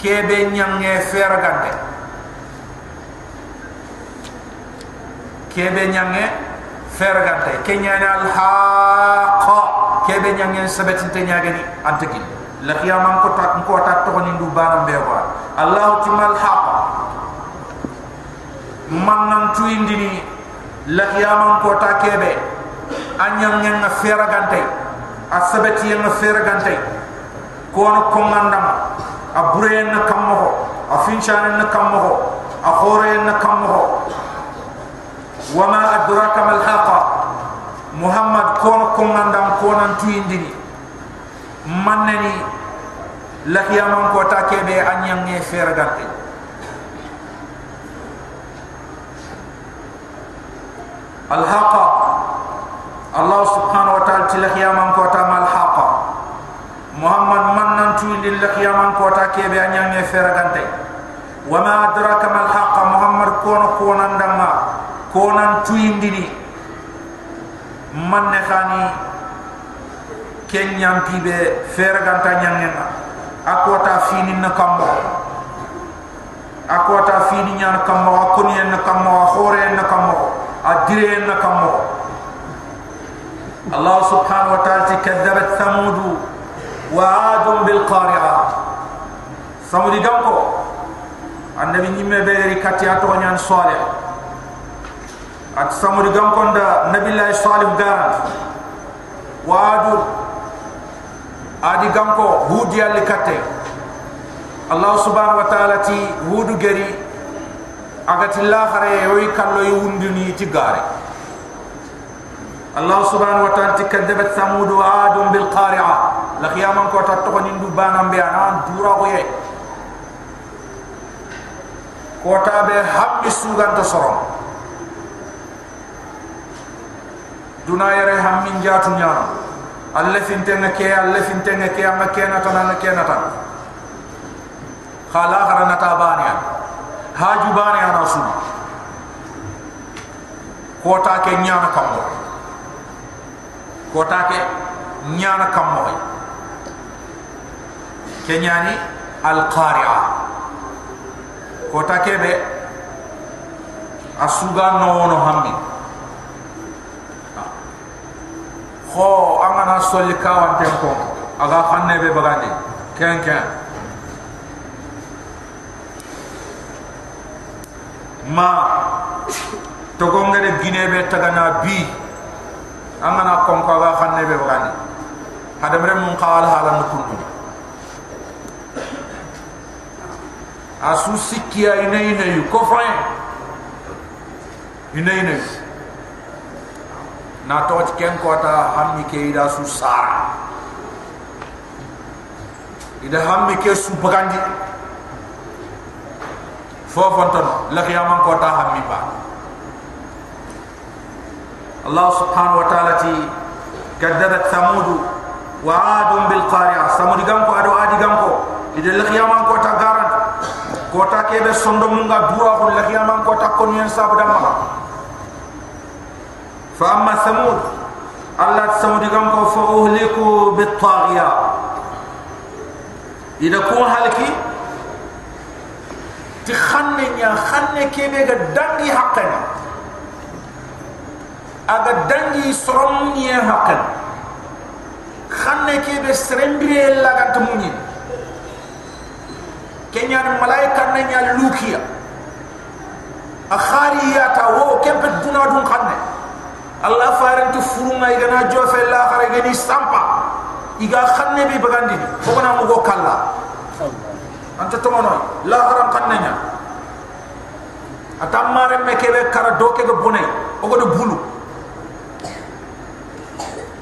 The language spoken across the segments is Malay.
kebe nyange feragante kebe nyange feragante kenyana al haqa kebe nyange sabetinte nyagani antiki la qiyamam ko ta ko ta to ni ndu banam be wa allah timal haqa. Man nan tuindini la qiyamam ko ta kebe anyam nyen na feragante asabeti yen na feragante ko no ko ngandam أبرين كمه أفنشان كمه أخورين كمه وما أدراك ما الحاقة محمد كون كون عندم كون انتوين ديني منني. لك يا من كوتا كبي أن يمني فيرغانتي الحاقة الله سبحانه وتعالى تلك يا من كوتا ما الحاقة muhammad manan tu indil la qiyamam ko ta kebe anyang ne fera gante. Wa ma adraka muhammad ko konan ko konan dama ko nan tu indini man ne khani ken nyam kibe fera ganta nyang ne ma. Ako ta fini na kam ba ako ta fini nyar kam ba ko ne na kam ba khore na kam ba adire na kam Allah subhanahu wa ta'ala kadzabat samud وعاد بالقارعة. سمودي دمكو النبي نيمي بيري كاتي أتغنيان صالح. أت سمودي دمكو دا نبي الله صالح قارن وعاد. أدي دمكو هودي اللي كاتي. الله سبحانه وتعالى تي هودو جري. أغتي الله خري يوي كان لو يوندني تي الله سبحانه وتعالى كذبت ثمود وعاد بالقارعة. لقياما كوتا تكون دبانا بيانان نعم، دورا غيه كوتا به حق سوغان تصرم دنا يري هم من جاتو نيانا الله فينتنا كي الله فينتنا كي أما كينا تنا كينا تنا خلا غرنا تابانيا هاجبانيا ناسو كوتا كي نيانا كمبو kota ke nyana kammo kota ke nyana kammo ke nyani al qari'a kota ke be asuga no no hammi ho amana solli kawan tempo aga khanne be bagandi. Ken ken. Ma togonga de gine be tagana bi angana kon ko ga khanne be bagani. Hada mere mun qal hala mutun asu sikia inai nei ko fain inai nei na toj ken ko ta hammi ke ida su sara. Ida hammi ke su bagandi. Fofon ton la qiyamam ko ta hammi ba. الله سبحانه وتعالى تي كذبت ثمود وعاد بالقارعة ثمود غامكو ادو ادي غامكو اذا لقياما كوتا غارانت كوتا كيبه سوندو مونغا دورا كو لقياما كوتا كون ين سابو دما فاما ثمود الله ثمود غامكو فاهلكوا بالطاغيه اذا كون هلكي ti khanne nya khanne kebe ga dangi haqqan aga dangi sorom nya haqqan khanne kebe serembire la ga tumuni kenya ni malaika ne nya lukia. Akhari ya wo kebe duna dun khanne allah faran tu furuma igana jofe la khare gani sampa. Iga khanne bi bagandi ko na mo go kala anta tomono la haram kannanya atamare me kara doke go bune o go bulu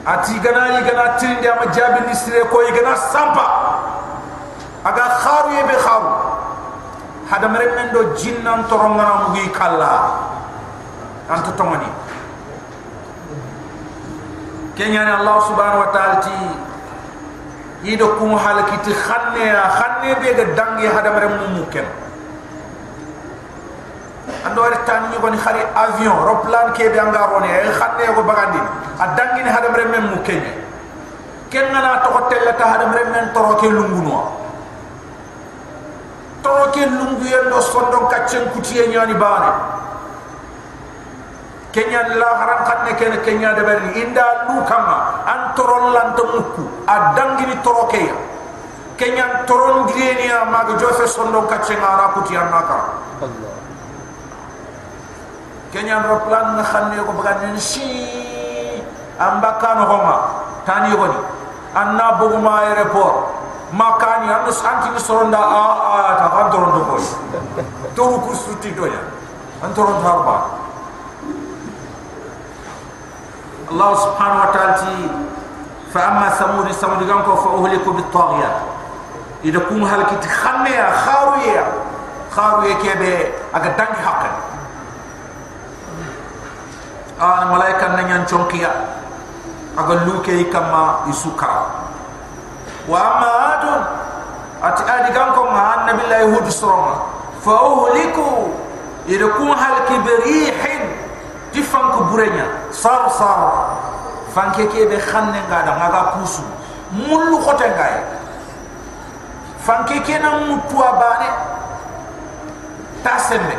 ati gana yi gana tindi ama jabi ni sire ko yi gana sampa. Aga kharu yebe kharu. Hada mere men do jinnan torongana mu gi kala anta tomoni kenya ni allah subhanahu wa ta'ala ti yido kum halakiti khanne ya khanne be ga dangi hadamare mu muken ando ari tan ni goni khari avion roplan ke be angaro ne e khanne go bagandi a dangi ni hadamare mem muken ken na to hotel ta hadamare men toro ke lunguno toro ke lungu yen do sondon kaccen kutiye nyani bane kenya la haran khatne ken kenya de bari inda lu kama an toron lan to mukku adangi ni toro ke ya. Kenya toron direni ya mag jofe sondon kaccen ara kutiya naka allah kenya ro plan na khanne ko bagan ni si ambaka no homa tani yoni anna buguma airport makani anu santi ni soronda a a ta kan toron do boy to ku suti do ya an harba Allah subhanahu wa ta'ala ti fa amma samud samud gam ko fa uhliku bit taghiyat ida kum halkit khamme ya khawiya khawiya kebe aga dangi hakkan an malaika nanyan chonkiya aga luke kama isukara wa amma adun. Ati adi gam ko ma annabi la yahud sroma fa uhliku. Idakum hal kibrihin tifan ko burenya sar sar. Fanke ke be khanne ngada ngaga kusu. Mullu khote ngay fanke ke na mutu abane tasemme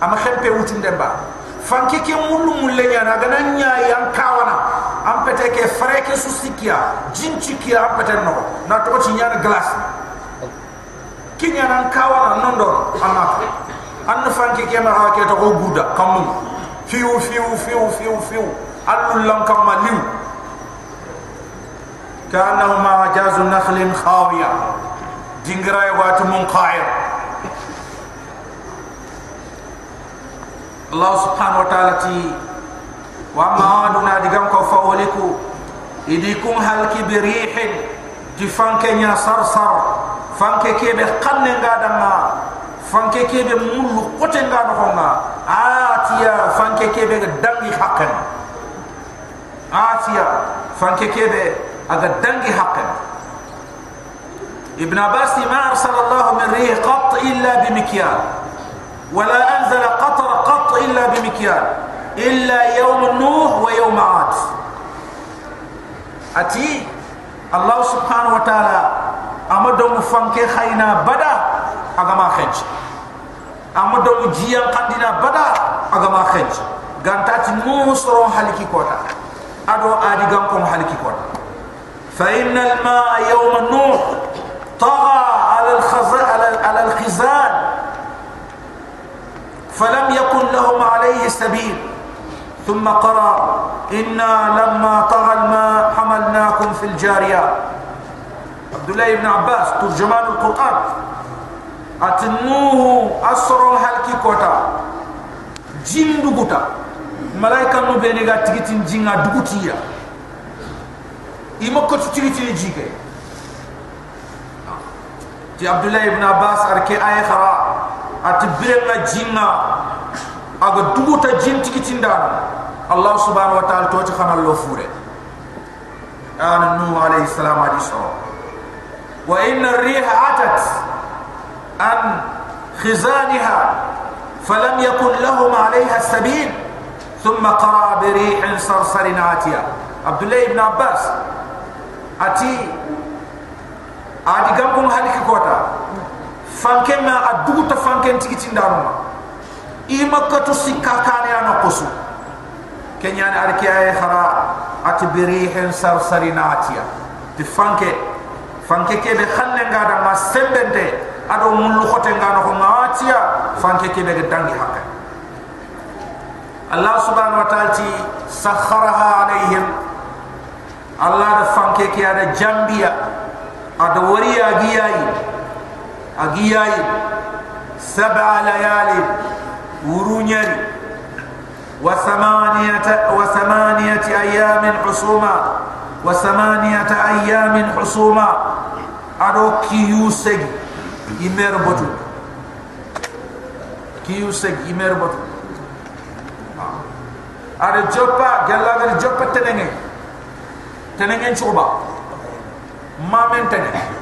ama khempe wutunde ba fanke ke mullu mulle nya na gana nya yang kawana. Am pete ke fere ke susikia jinchi ki am pete no. Na to ci nyana glass ki nyana kawa na nondo ama an fanki ke ma ke to go buda kam fiu fiu fiu fiu. Fiu allu lam kam kana ma jazu nakhlin khawiya dingra الله سبحانه وتعالى تي وما عادنا ديغام كو فاوليكو إديكم هل بريح دفنك يا صرصر فانك كيب قن غادما فانك كيب مول قتن غادما آتيا فانك كيب دمي حقا آتيا فانك كيب أغا دمي حقا ابن عباس ما أرسل الله من ريح قط إلا بمكيال ولا أنزل قط إلا بمكيال إلا يوم النوح ويوم عاد. أتي الله سبحانه وتعالى أمدهم فانك خينا بدا أغما خنج. أمدهم جيان قندنا بدا أغما خنج. غانتات نوح سرون حالكي كوتا. أدو آدي غانكم حالكي كوتا. فإن الماء يوم النوح طغى على الخزان على الخزان. فلم يكن لهم عليه سبيل. ثم قرأ إنا لما طغى الماء حملناكم في الجارية. عبد الله بن عباس ترجمان القرآن. أتنوه أسر هلكي كوتا جين دقوتا ملايكا نبيني غا تيجتين جين دقوتيا إما كتو تيجتين جيكي. تي عبد الله بن عباس أركي آية خرا. ati birenga jinna aga duguta jin tikitinda allah subhanahu wa ta'ala to ci xamal lo fure an nu alayhi salam adi so wa inna ar-riha atat an khizaniha فلم يكن لهم عليها السبيل ثم قرأ بريح صرصر عاتية عبد الله بن عباس أتي أدي كم hadiki kota fanke ma a dugu ta fanke tigi tin daro ma i makka to ana kosu kenya ne arke ay khara atbiri hin sar sarina atia. Ti fanke fanke ke be khalle nga da ma sembente ado mun lu khote nga no ma fanke ke be dangi hakka allah subhanahu wa ta'ala ti sakharaha alaihim allah da fanke ke ada jambia ada wariya giyai. أجياي سبع ليال ورونيري وثمانية, وثمانية أيام حصوما وثمانية أيام حسوما أدو كيوسج يمير بطو كيوسج يمير بطو أدو جوبا جلاغر جوبا تنengen تنengen شوبا ما من تنengen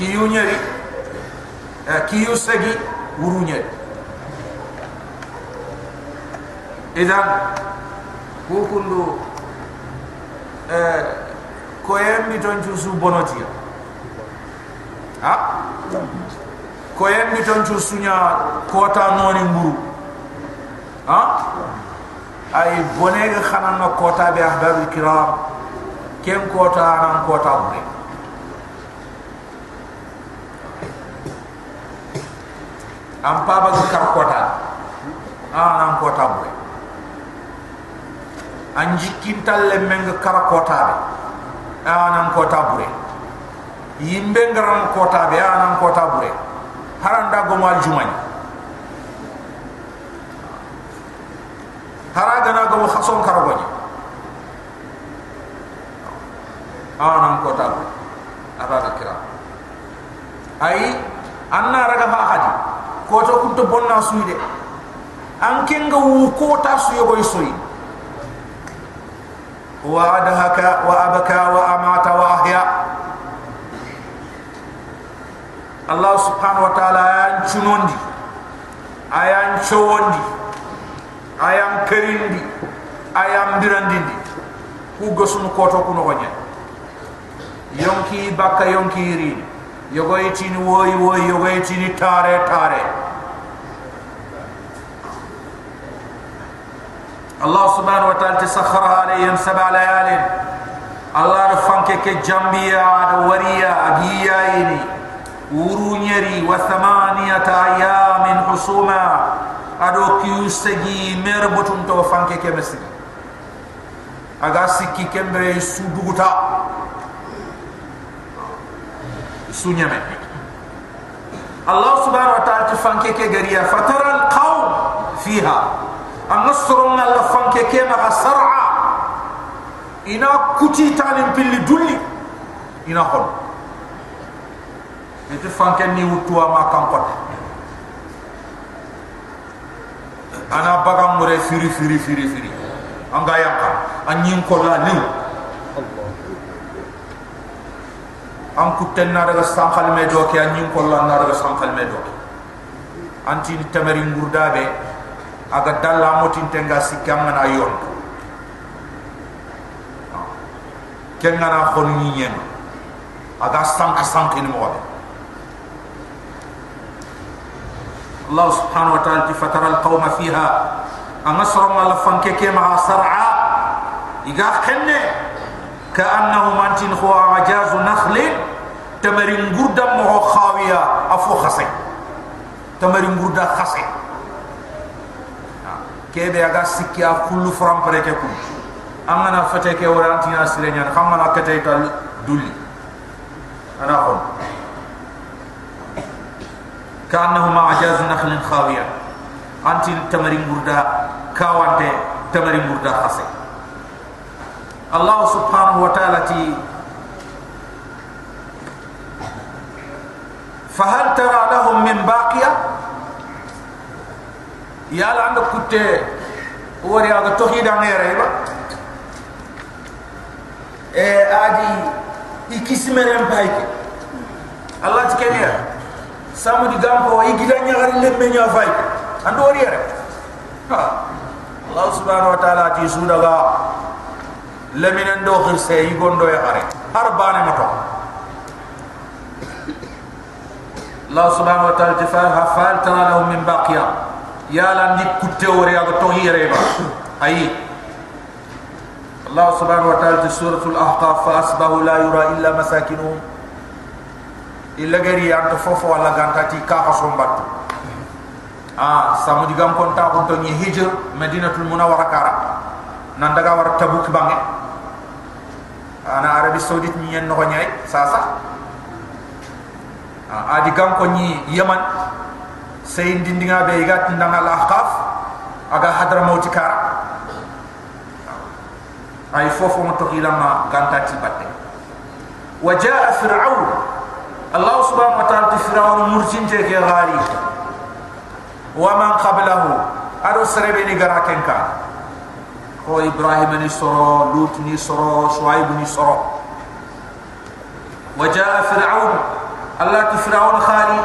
kiyu nyeri eh, kiyu segi wuru nyeri idan kukundu eh, koyen biton chusu bonotia. Ha? Koyen biton chusu nya kota noni muru ha? Ay bonega khana no kota be ahbab al kiram. Ken kota ran kota bure am pa ba ka kota ah nan kota bure anji kintal le meng kara kota be ah nan kota bure yimbe ngaram kota be ah nan kota bure haranda go mal jumani haraga na go khason karaboni ah nan kota bure abada kira ai anna raga fa hadi koto bonna suide an kenga wu kota su yogo soyi wa adhaka wa abaka wa amata wa ahya. Allah subhanahu wa ta'ala ayan chunondi ayan chowondi ayan kerindi ayan birandindi. Ku gosunu koto kuno gonya yonki baka yonki ri yogo itini woy woy yogo itini tare tare الله سبحانه وتعالى سخرها عليهم سبع ليال. الله رفانك كجنبيا وريا أجيائني ورونيري وثمانية أيام حسوما. أدو كيوسجي مربطن توفانك كمسك أغا سكي كمبري سودوغتا سنيمه الله سبحانه وتعالى فانكك غريا. فترى القوم فيها. النصر من اللفن كيما سرعة إنا كتي تالم بلي دولي. إنا خل إنت فانكني وتوا ما كان قد. أنا بقى مري فيري فيري فيري فيري. أنا يانكا. أنين أني ليو an kutten na كتير sankal me doke an yin kollan na daga sankal me doke anti ni tamari aga dalla motinte nga sikka ngana yondu ken ngana xonu ñi ñen aga sank sank ni mo الله سبحانه وتعالى فترى القوم فيها أمسر ما لفنك كما سرعا إذا خنّي كأنه مانتين هو عجاز نخل تمرين غردا مهو خاوية أفو خسي تمرين غردا خسي kebe aga sikki a kullu furan pareke ku an gana fete ke wara antin ya sire nyana kan gana kete ka dulli ana kon kanahuma ajazu nakhlin khawiya antin tamarin burda kawante tamarin burda khase Allah subhanahu wa ta'ala ti فهل ترى لهم من باقيه يا عندك كنت وري هذا توحيد غير ايبا ايه ادي يكسمرن بايك الله تكلم samu di gampo yi gida nyaari lemme nya fay ando wori yere ha allah subhanahu wa ta'ala ti sudaga leminen do khirse yi gondo ya are har bane mato allah subhanahu wa ta'ala tifa ha fal tara lahum min baqiya ya lan di kutte wori aga to yere ba ayi allah subhanahu wa ta'ala suratul ahqaf fa asbahu la yura illa masakinuhum illa gari ya to fofo wala ganta ti ka sombat ah samu digam kon ta to ni hijr madinatul munawwara kara nan daga war tabuk bange ana arabi saudit ni en no nyai sasa ah adi gam ko ni yaman sey dindinga be iga tindanga al ahqaf aga hadra mauti kara ay fofo mo tokila ma ganta ti batte wa jaa fir'aun. Allah subhanahu wa ta'ala fir'aun murjin je ke gali wa man qablahu aro serebe ni gara kenka ko ibrahim ni soro lut ni soro shuaib ni soro. Wa jaa fir'aun. Allah ti fir'aun khali.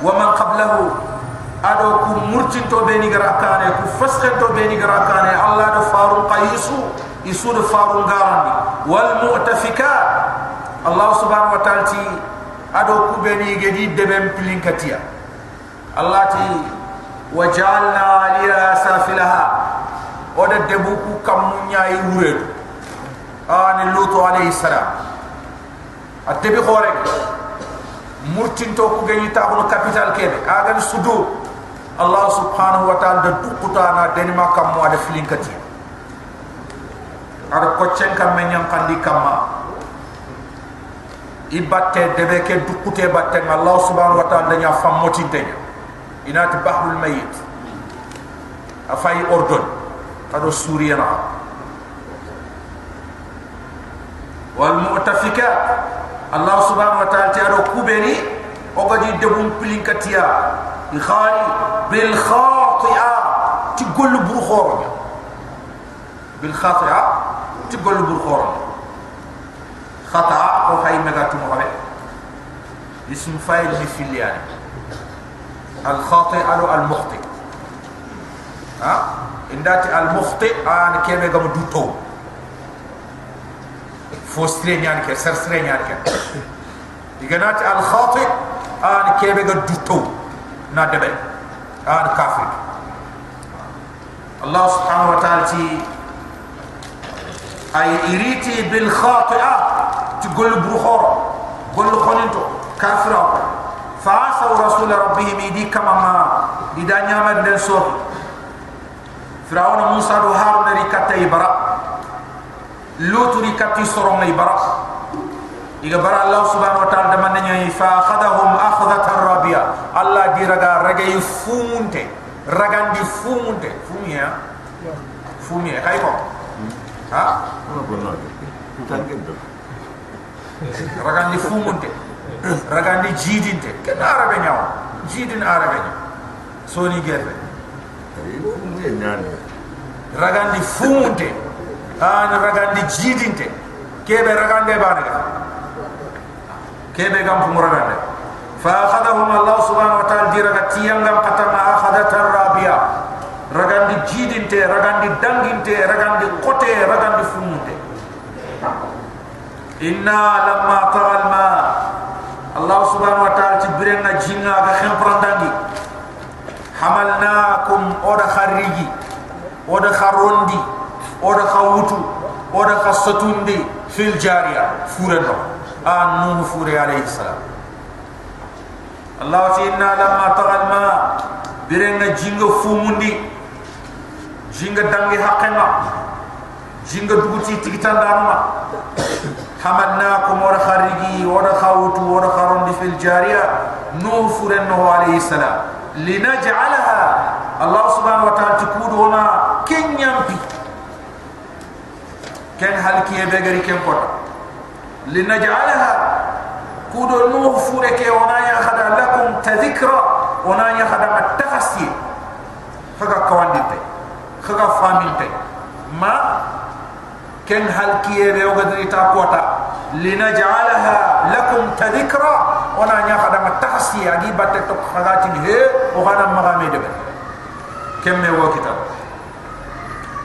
Wa man qablahu ado ku murci to be ni gara kane ku fasxe to be ni gara kane allah do farun qaisu isu do farun garani wal mu'tafika allah subhanahu wa ta'ala ti ado ku be ni gedi debem pilin katia. Allah ti wajalna liha safilaha. Oda debu ku kamunya i wuredu ani ah, lutu alayhi salam. Atebi khore murtin to ku gani ta capital kebe agan ah, sudur allah subhanahu wa ta'ala da dukuta na denima kam mo ada filin kati ada ko cen kam men nyam kandi debe ke dukute batte allah subhanahu wa ta'ala nya fam motinte inat bahrul mayit afay ordon ado suriyana wal Allah subhanahu wa ta'ala tiaro kubeni o gadi debum pilin يخاني بالخاطئة. تقول بروخورة بالخاطئة؟ تقول بروخورة خطا أو هاي مغاتو مغبي اسم فاعل في اليان يعني. الخاطئ أو المخطئ. ها؟ انداتي المخطئ ان كم غم دوتو فوسترين يعني كسرسرين يعني نيان كي ديغناتي الخاطئ ان كم غم دوتو فوستري نيان كي سرسري نيان كي يغنات الخاطئ ان كيبه دوتو نادبه ان كافر الله سبحانه وتعالى اي اريتي بالخاطئه تقول بروخور قول خونتو كافر فاسوا رسول ربهم يدي كما ما يدا نيامر دن سور فرعون موسى وهارون ركعتي برا luturi kati sorong ngai barak iga bara allah subhanahu wa ta'ala de mannya fa khadahum akhdhat rabia allah diraga ragay fumunte. Ragandi fumunte. Fumia? Fumia. Kay ko? Ha? Ragandi fumunte. Ragandi jidinte. Ken arabe nyaw jidin arabe soni gerbe. Ragandi fumunte. An ragandi jidinte. Kebe ragande banaga kebe gam فأخذهم الله سبحانه وتعالى دي رغتيان لم قتم أخذت الرابية. رغان دي جيدين تي رغان دي دنگين تي رغان دي قطي رغان دي فمون تي إنا لما طغى الماء. الله سبحانه وتعالى تبرنا جينا غخن فرندانجي حملناكم أودا خريجي أودا خروندي أودا خوتو أودا خصتوندي في الجارية. فورنا. آن نوح فوري عليه السلام. الله فينا لما طغى الماء برنا جينغ فوموندي جينغ دانغي حقنا جينغ دوغتي تيكتان دانما حملناكم ورخارجي ورخاوت ورخارون في الجارية نوه فرنه عليه السلام لنجعلها الله سبحانه وتعالى تكون هنا كن ينبي كن هل كي يبقري كن قطع لنجعلها كي بغري كم قط لنجعلها كودو نوح فورك ونا ياخذ لكم تذكرى ونا ياخذ التفسير فكا كوانديت فكا فامينت ما كان هل كي بغري تا قطا لنجعلها لكم تذكرى ونا ياخذ التفسير اجي باتك خغاتين هي وغانا مغامي دبل كم هو كتاب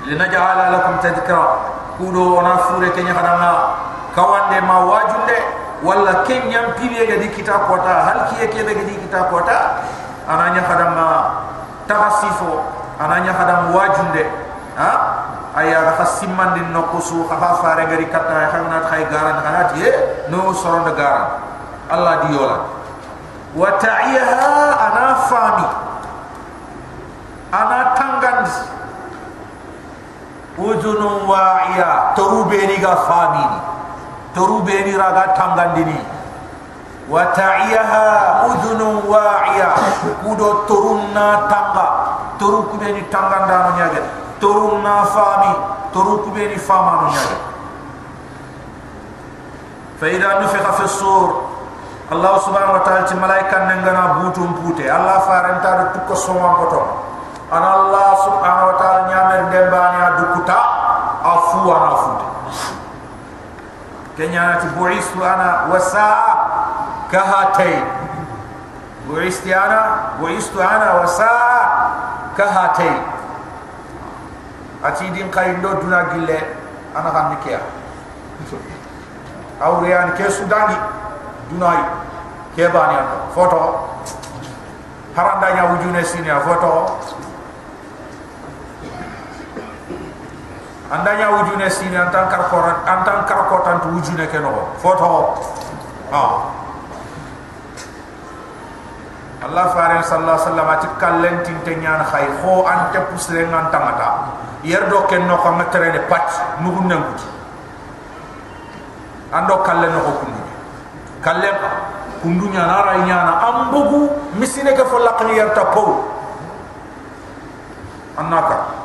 لنجعل لكم تذكرى kudo ona fure kenya kadanga kawande ma wajunde wala kenya mpili ga di kita kota hal kiye ke di kita kota ananya kadanga tahasifo ananya kadang wajunde ha? Aya ga khasiman din nokusu kha fare gari kata khay garan kana tie no soron de garan allah di yola wa ta'iha ana fami ana tangandi udunu wa'iya torubeni ga famini torubeni raga tangandini wa ta'iyaha udunu wa'iya. Kudo torunna tanga toru kubeni tanganda no nyage torunna fami. Toru kubeni fama no nyage fa ida nufikha fi sur. Allah subhanahu wa ta'ala ti malaika nangana butum pute. Allah faranta tukko soma boto an Allah subhanahu wa ta'ala nyamer dembani adukuta afu ana afu kenya ti bu'istu ana wasa'a kahatay bu'istu ana bu'istu ana wasa'a kahatay ati din kayndo duna gille ana kan nikia aw rean ke sudani dunai ke bani foto. Haranda nya wujune sini foto andanya wujune sini antan karkoran antan karkotan tu wujune ke no foto ah Allah farin sallallahu alaihi wasallam ati kallen tinte nyaan khay kho ante pusre ngan tamata yerdo ken no xam tere de pat nugun nanguti ando kallen no kundu. Kallen kundu nyana ra ambugu misine ke fo laqni yarta po annaka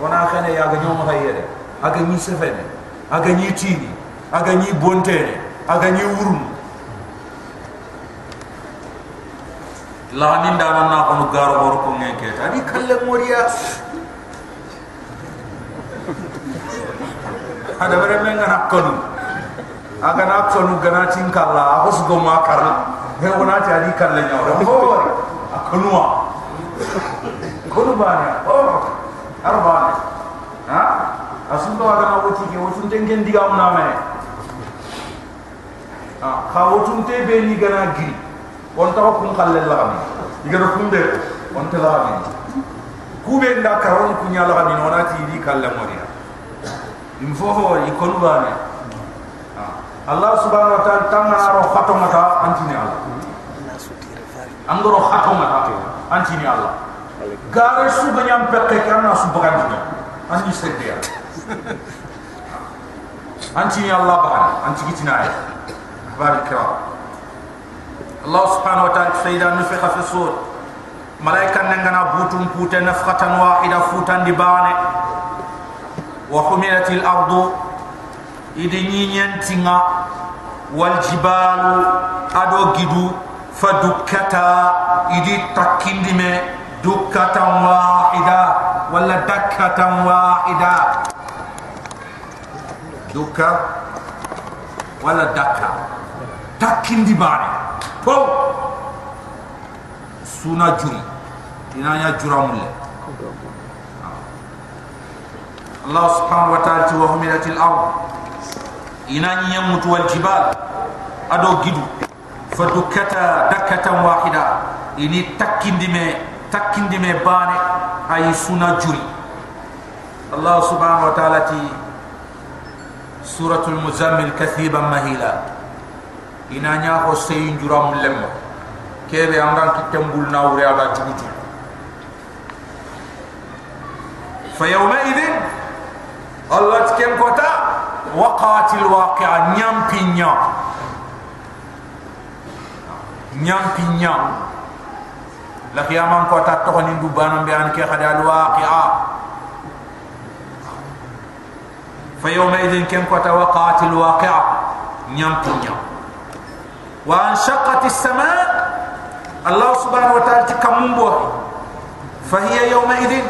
wana khene ya ga nyoma hayere aga ni. Sefene aga ni. Tini aga ni. Bontere aga ni. Wurum la ni nda na ko no garo hor ko ngeke tadi kalle moriya ada bare men ngana konu aga na konu gana tin kala hos go ma karna he wona ta di kalle nyaw ho akonwa konu banya oh arbane ha? Asun to aga na woti ke? Wotun tengen diga am na me ha ka wotun te be ni gana gi on taw kun khalle la mi diga kum be on te la ku be nda karon ku nya la nona ti di kalle moriya im fo ho i konu bane ha. Allah subhanahu wa ta'ala tamna ro khatomata antini allah. Angoro khatomata antini allah gare su banyam pekke kana su bagan ni ya anti ni allah ba anti gitina ay barika allah subhanahu wa ta'ala sayda nufikha fi sur. Malaika ngana butum pute nafqatan wahida futan di bane wa humilatil ardu. Idi nyinyentinga wal jibalu. Ado gidu. Fadukkata idi takindime دكة واحدة ولا دكة واحدة دكة ولا دكة؟ تكين دي باري. تو سونا جري. إنا يا جرام الله سبحانه وتعالى وهملت الأرض. إنا يموت والجبال أدو جدو. فدكتا دكة واحدة إني تكين دي takindi me bane ay suna juri Allah subhanahu wa ta'ala ti suratul muzammil kathiban mahila ina nya ko sey juram lem kebe amran kitembul na wuri aga jugutu fa yawma idin Allah tkem kota waqatil waqi'a nyam pinya nyam pinya la qiyamam ko ta to ni du banam be an ke khada al waqi'a fa yawma idin kem ko ta waqa'at al waqi'a nyam tunya wa anshaqqat as samaa allah subhanahu wa ta'ala tikamumbo fa hiya yawma idin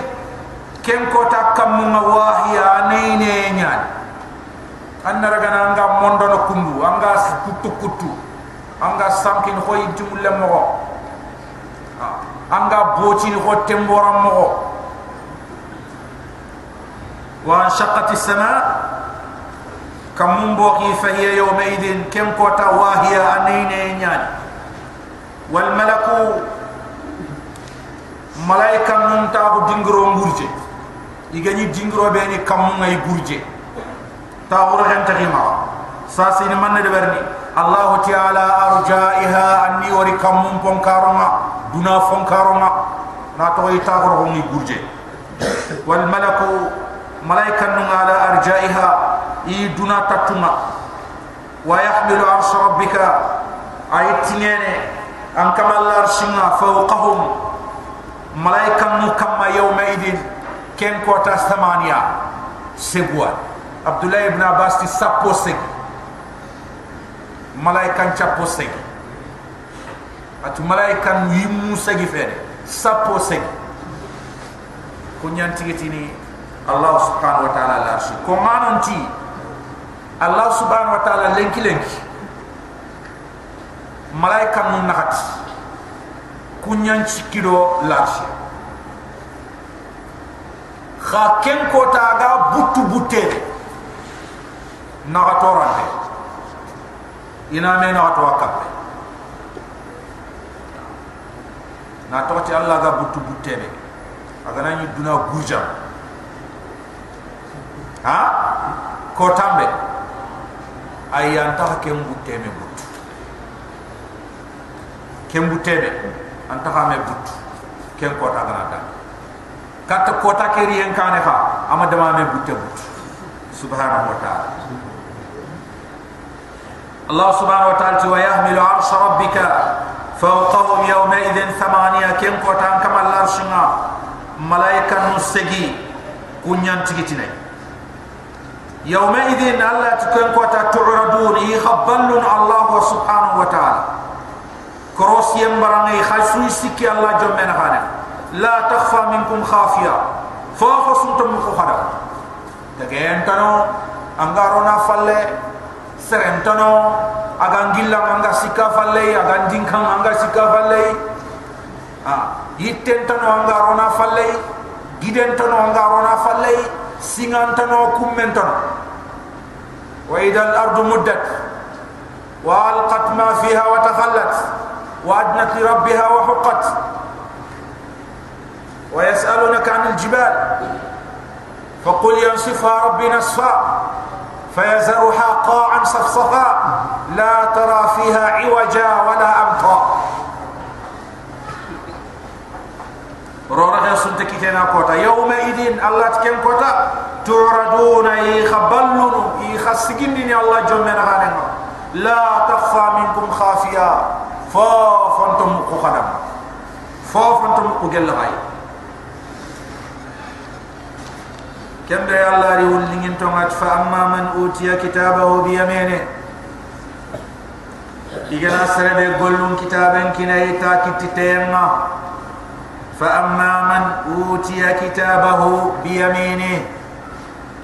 kem ko ta kamunga wahiya neene nyaad anna ragana nga mondo no kundu anga kutu kutu anga samkin khoy jumulle mo anga boti ni hotte mbora mo wa shaqati sama kam mbo ki fa hiya yawma idin kem ko ta anine nyan wal malaku malaika mum ta dingro ngurje. Igani dingro be ni kam ngay gurje ta hore hen taxima sa sini man de berni. Allah ta'ala arjaiha anni wari kam mum duna fonkaronga na to ita goro ngi gurje wal malaku malaika nu ala arjaiha i duna tatuma wa yahmilu arsh rabbika aytinene an kamal arshinga fawqahum malaika nu kama yawma idin ken kota samania sebwa abdullah ibn abbas ti sappo seg malaika chapo seg atu malaika yimu segi fere sapo segi. Kunyan tigitini Allah subhanahu wa ta'ala la arshi ko mananti Allah subhanahu wa ta'ala lenki lenki malaika nun nahat kunyan cikiro la arshi kha ken ko taga butu butte na gatorande ina me na gato wakabe na tawati Allah ga butu butebe aga na ni duna gurja ha? Ko tambe ayi anta ke mbuteme butu. Ke mbuteme anta ha me butu. Ke ko ta gana ta kat ko ta ke ri enkane ha? Ama dama me butte butu. Subhanahu wa ta'ala. Allah subhanahu wa ta'ala wa yahmilu arsha rabbika فوقهم يومئذ ثمانية كم قطان كما الارشنا ملائكة نسجي. كنيان تكتنين يومئذ الله تكن قطا تعرضون. يخبلون الله سبحانه وتعالى. كروس يمبرني خلصوي سكي الله جمعنا خانا لا تخفى منكم خافية. فوق سنتم مخخدا تكين تنو. أنغارونا فالي سرنتنو agan gilla anga sikka falle agan dinkan anga sikka falle ha yitten tano anga rona falle giden tano anga rona falle singan tano kummen tano wa idha al ardu muddat wa alqat ma fiha wa takhallat wa adnat li rabbiha wa huqqat yas'alunaka 'anil jibal فقل ينصفها ربي نصفا فيزرها قاعا صفصفا. لا ترى فيها عوجا ولا أمطا. رورها سنت كتنا كوتا. يومئذ الله تكن كوتا. تعرضون يخبلون يخسجن الله جمنا هذا لا تخفى منكم خافيا فانتم قخدم فانتم قجل غاي كم بي الله ريول لنين تونغات فأما من أوتي كتابه بيمينه إيجانا سربي قلن كتابا كنا يتاك تيما فأما من أوتي كتابه بيمينه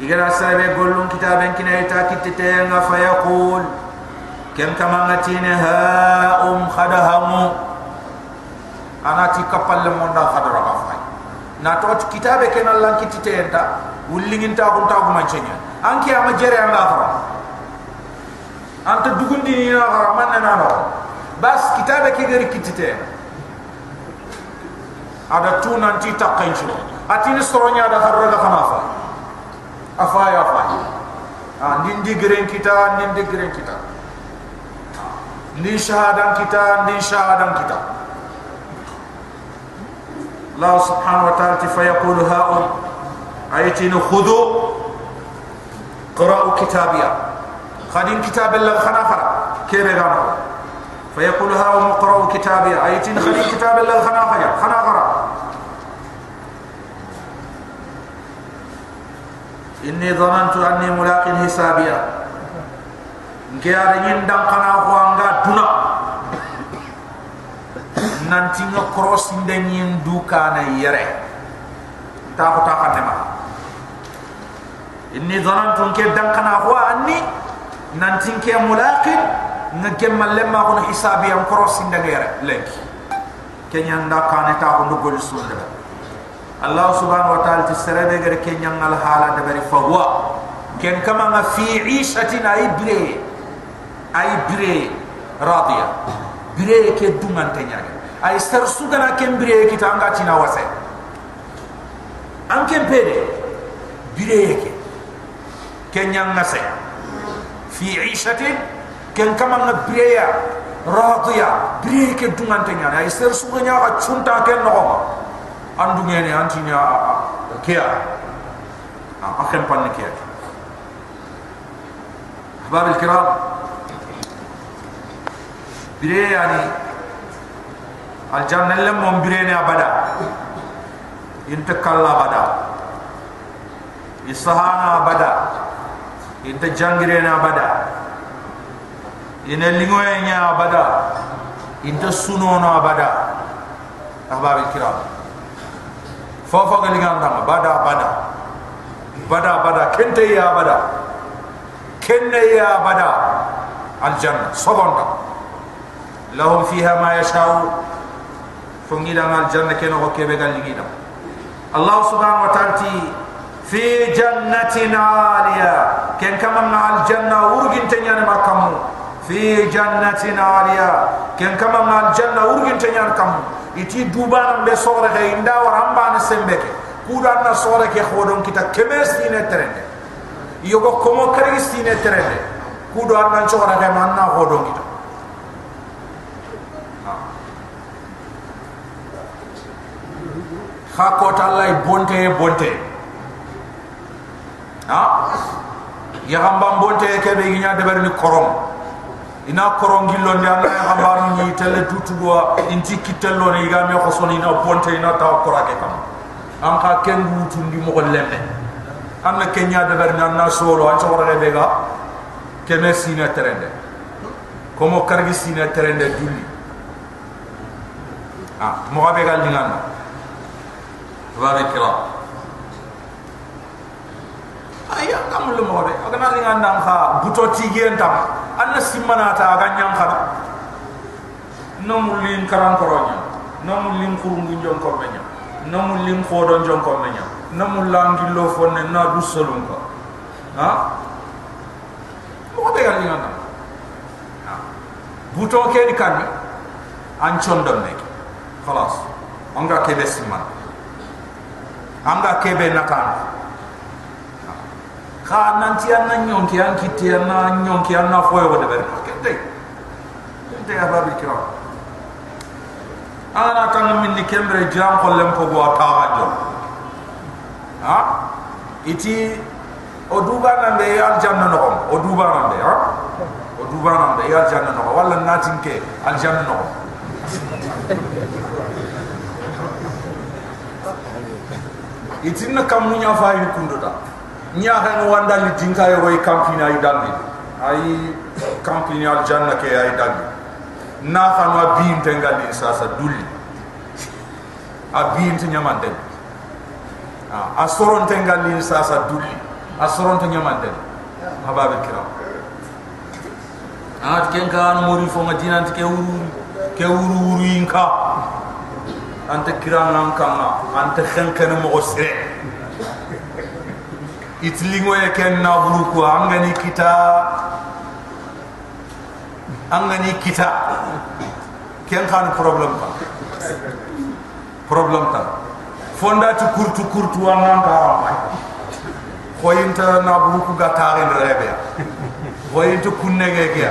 إيجانا سربي قلن كتابا كنا يتاك تيما فيقول كم كما نتين ها أم خدهم أنا تي تكبل لمن خدر غفاي na to kitabe ken Allah kittitenta wullingin ta kun ta kuma cenya anki ama jere anga khara anta dugundi ni na gara man na no bas kitabe ke gari kitite ada tu nanti takkan shi ati ni soronya ada harra da kana fa afa ya fa a nindi geren kita nindi geren kita ni shahadan kita ni shahadan kita الله سبحانه وتعالى فيقول هاؤم أيتين خذوا قرأوا كتابيا. خدين كتاب الله خناخرة كيف يقول فيقول هاؤم قرأوا كتابيا. أيتين خدين كتاب الله خنافر خنافر إني ظننت أني ملاق حسابيا. نكيار يندم خنافر أنغا دُنَا nanti nga cross ndenyin duka na yere ta ko ta kanema inni dhanantu ke dankana ho anni nantin ke mulaqin nga gemma lemma ko hisabi am cross ndagere lek kenya nda kane ta ko ndugol sunde Allah subhanahu wa ta'ala tisrebe gere kenya ngal hala de bari fahwa ken kama nga fi ishatin ay bire. Ay bire. Radiya bire ke dumante nyaage ay sar sugana ken bire ki tanga tina wase an ken pede bire ke kenya ngase في عيشة كن كما نبريا راضية بريك دونان تنيا أي سر سوغنيا أتشونتا كن نغما أندو ميني أنتينيا كيا أخم بان كيا أحباب الكرام بريا يعني al janna lam mom birene abada. Inta kala abada isahana abada. Inta jangirene abada. Ina lingoye nya abada. Inta sunono abada. Ahbab al kiram fofo ga liganda abada abada abada abada kente ya abada. Kenne ya abada. Al janna sobonta lahum fiha ma yasha'u. فنجيلا نال جنة كنا وكيبه قال لجيلا الله سبحانه وتعالى في جنة عالية كن كما نال جنة ورجن تنيان ما كمو في جنة عالية كن كما نال جنة ورجن تنيان كمو iti dubana be sore he inda waramba na sembeke kuda na sore ke khodon kita kemes ine trende yogo komo karigi sine trende kudo anna chora ke manna khodon kita ha ko tallay bonte bonte. Ha? Ya gamba bonte ke be ginya de berni korom. Ina koron gillo ndi Allah ya gamba ni inti kitello ni ga me ko soni na bonte ina ta ko kam am ka ken wutu ndi mo ko lemme. Am na kenya de berni na solo an so wara be ga ke me sina terende. Komo kargi sina terende dulli. Ah mo ga be ga lingana wa be kira aya kam lu mo be aga na lingana ha buto tigen tam anna simmana ta ga nyam khana no mulin karan koronya no mulin kurungu njon ko benya no mulin khodo njon ko benya no mulangi lo fonne na du solun ko ha? Mo be gal ngana ha. Buto ke di kan an chondom ne khalas anga ke be simman anga ke be natana ka nanti anna nyonki an kiti anna nyonki anna foyo wada ber kente. Kente ya babi kira ana tan min ni kembre jam kollem ko bo ta ha? Iti o duba nambe al janna no o duba nambe ha? O duba nambe al janna no wala natin ke al janna no itin kam munya fa yi kunduta nya ha no wanda ni dinka yo way campina ay dalli ay campina al janna ke ay dalli na ha no biin te ngali sa sa dulli. A biin te nyamande a soron te ngali sa sa dulli. A soron te nyamande hababe kiram at ken kan mori fo ma dinant ke uru ke uru uru inka sere itlingo ye ken na buru ko angani kita. Angani kita. Ken kan problem pa problem ta. Fonda tu kurtu kurtu anan ka. Khoyinta na buru ko gatare rebe khoyinta kunne ge ge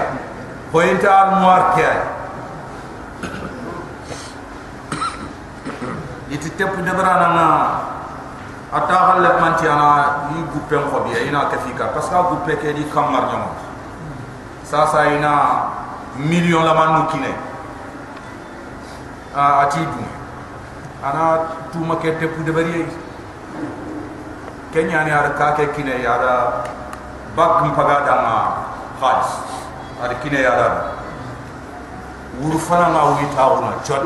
khoyinta al noir ke iti tepu de brana na ata halle manti ana ni guppe ko bi ina ka fika parce que guppe ke di kamar nyam sa sa ina million la manu kine. A ati du ana tu ma ke te pu de bari kenya ni ara ka ke kine ya da bak mpaga da ma khas ada kine ya da wuru fana ma wi tauna chot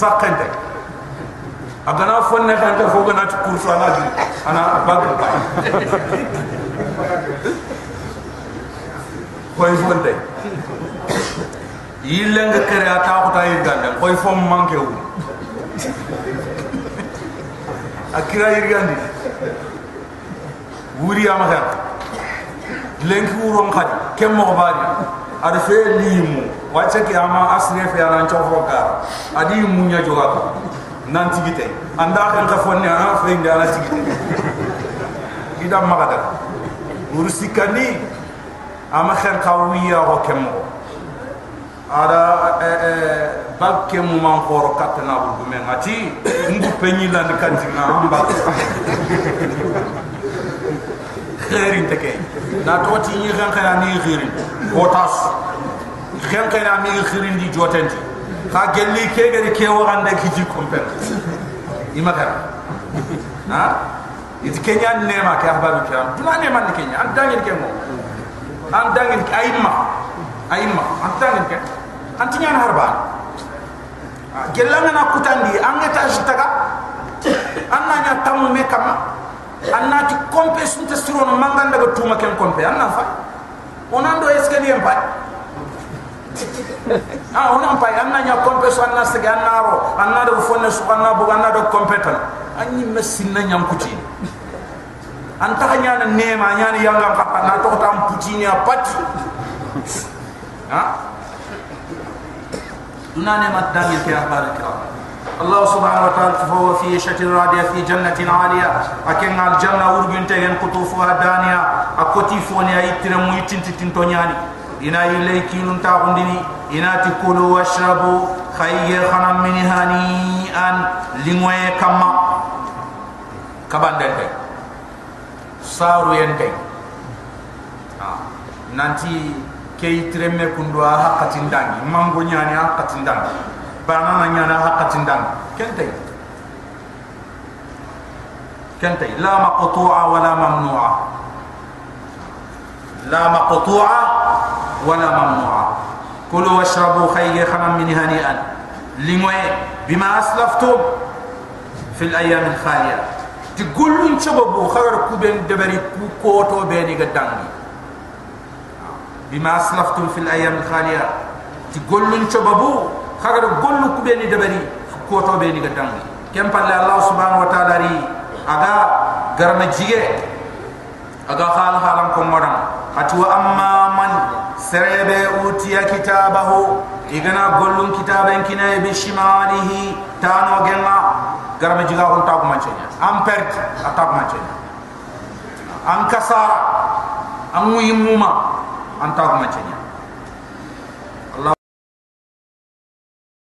sakente agana fonne kan ta fogo na kursu ana di ana bag koy fonde yille nga kere ata ko tay gande koy fom manke wu akira yirgandi wuri ama kan lenki wuro ngadi kem mo bari ada fe limu wacha ki ama asre fe ala chofo ga adi munya joga nan tigite anda kan ka fonni ana fe nda ala tigite ida magada ursi kani ama khan kawiya ho kemo ada bal kemu man khoro katna bu gume ngati ngu penyi lan kanti na amba khairin take na toti ni kan kan ni khairin. Botas khen khen mi khirin di jotenti ka gelli ke gari ke warande ki ji kompen ima kara ha? It kenya nema ke ahbabu kiram tuna nema ni kenya. An dangin ke mo an dangin ke ayma ayma an dangin ke. An tinya harba. Gelanga na kutandi. An eta jitaga. An na nya tamu me kama an na ti kompe sunta sirono manganda ga tuma ken kompe. An na fa. Onando eskalier pa ah on pa anna nya kompe so anna se ganna ro anna do fonne so anna bu anna do kompetan anni mesin na nyam kuti anta nya na nema nya ni yanga ka na to tam puti ni apati ha dunane mat dangi ke akhbar kiram الله سبحانه وتعالى فهو في شتى رادية في جنة عالية أكن الجنة ورجن تين قطوفها دانية أكوتي فوني أي ترمو يتين ina ilay kinun ta gundini ina ti kulu washrabu khayye khanam min hani an lingwaye kama kabande te saru yen ha. nanti kay treme kundu ha khatin dangi mango nyani ha dangi banana nyana ha dangi kente kente la maqtu'a wala mamnu'a. La maqtu'a ولا ممنوعا كلوا واشربوا خير خما من هنيئا. لموي بما أسلفتم في الأيام الخالية. تقول لهم شبابو خير كوبين دبري كوكوتو بيني قدامي. بما أسلفتم في الأيام الخالية. تقولون شبابو خير قولوا كوبين دبري كوتو بيني قدامي. كم قال الله سبحانه وتعالى أغا غرمجيه أغا خال خالم مرام مرم أتوا أما من سريبه أوتي كتابه إغنا قول لن كتابين كنا بشماله تانو جنا غرم جيه هون تاق مانچنيا أم پرت أتاق مانچنيا أم كسار أم ويموما anta ko macenya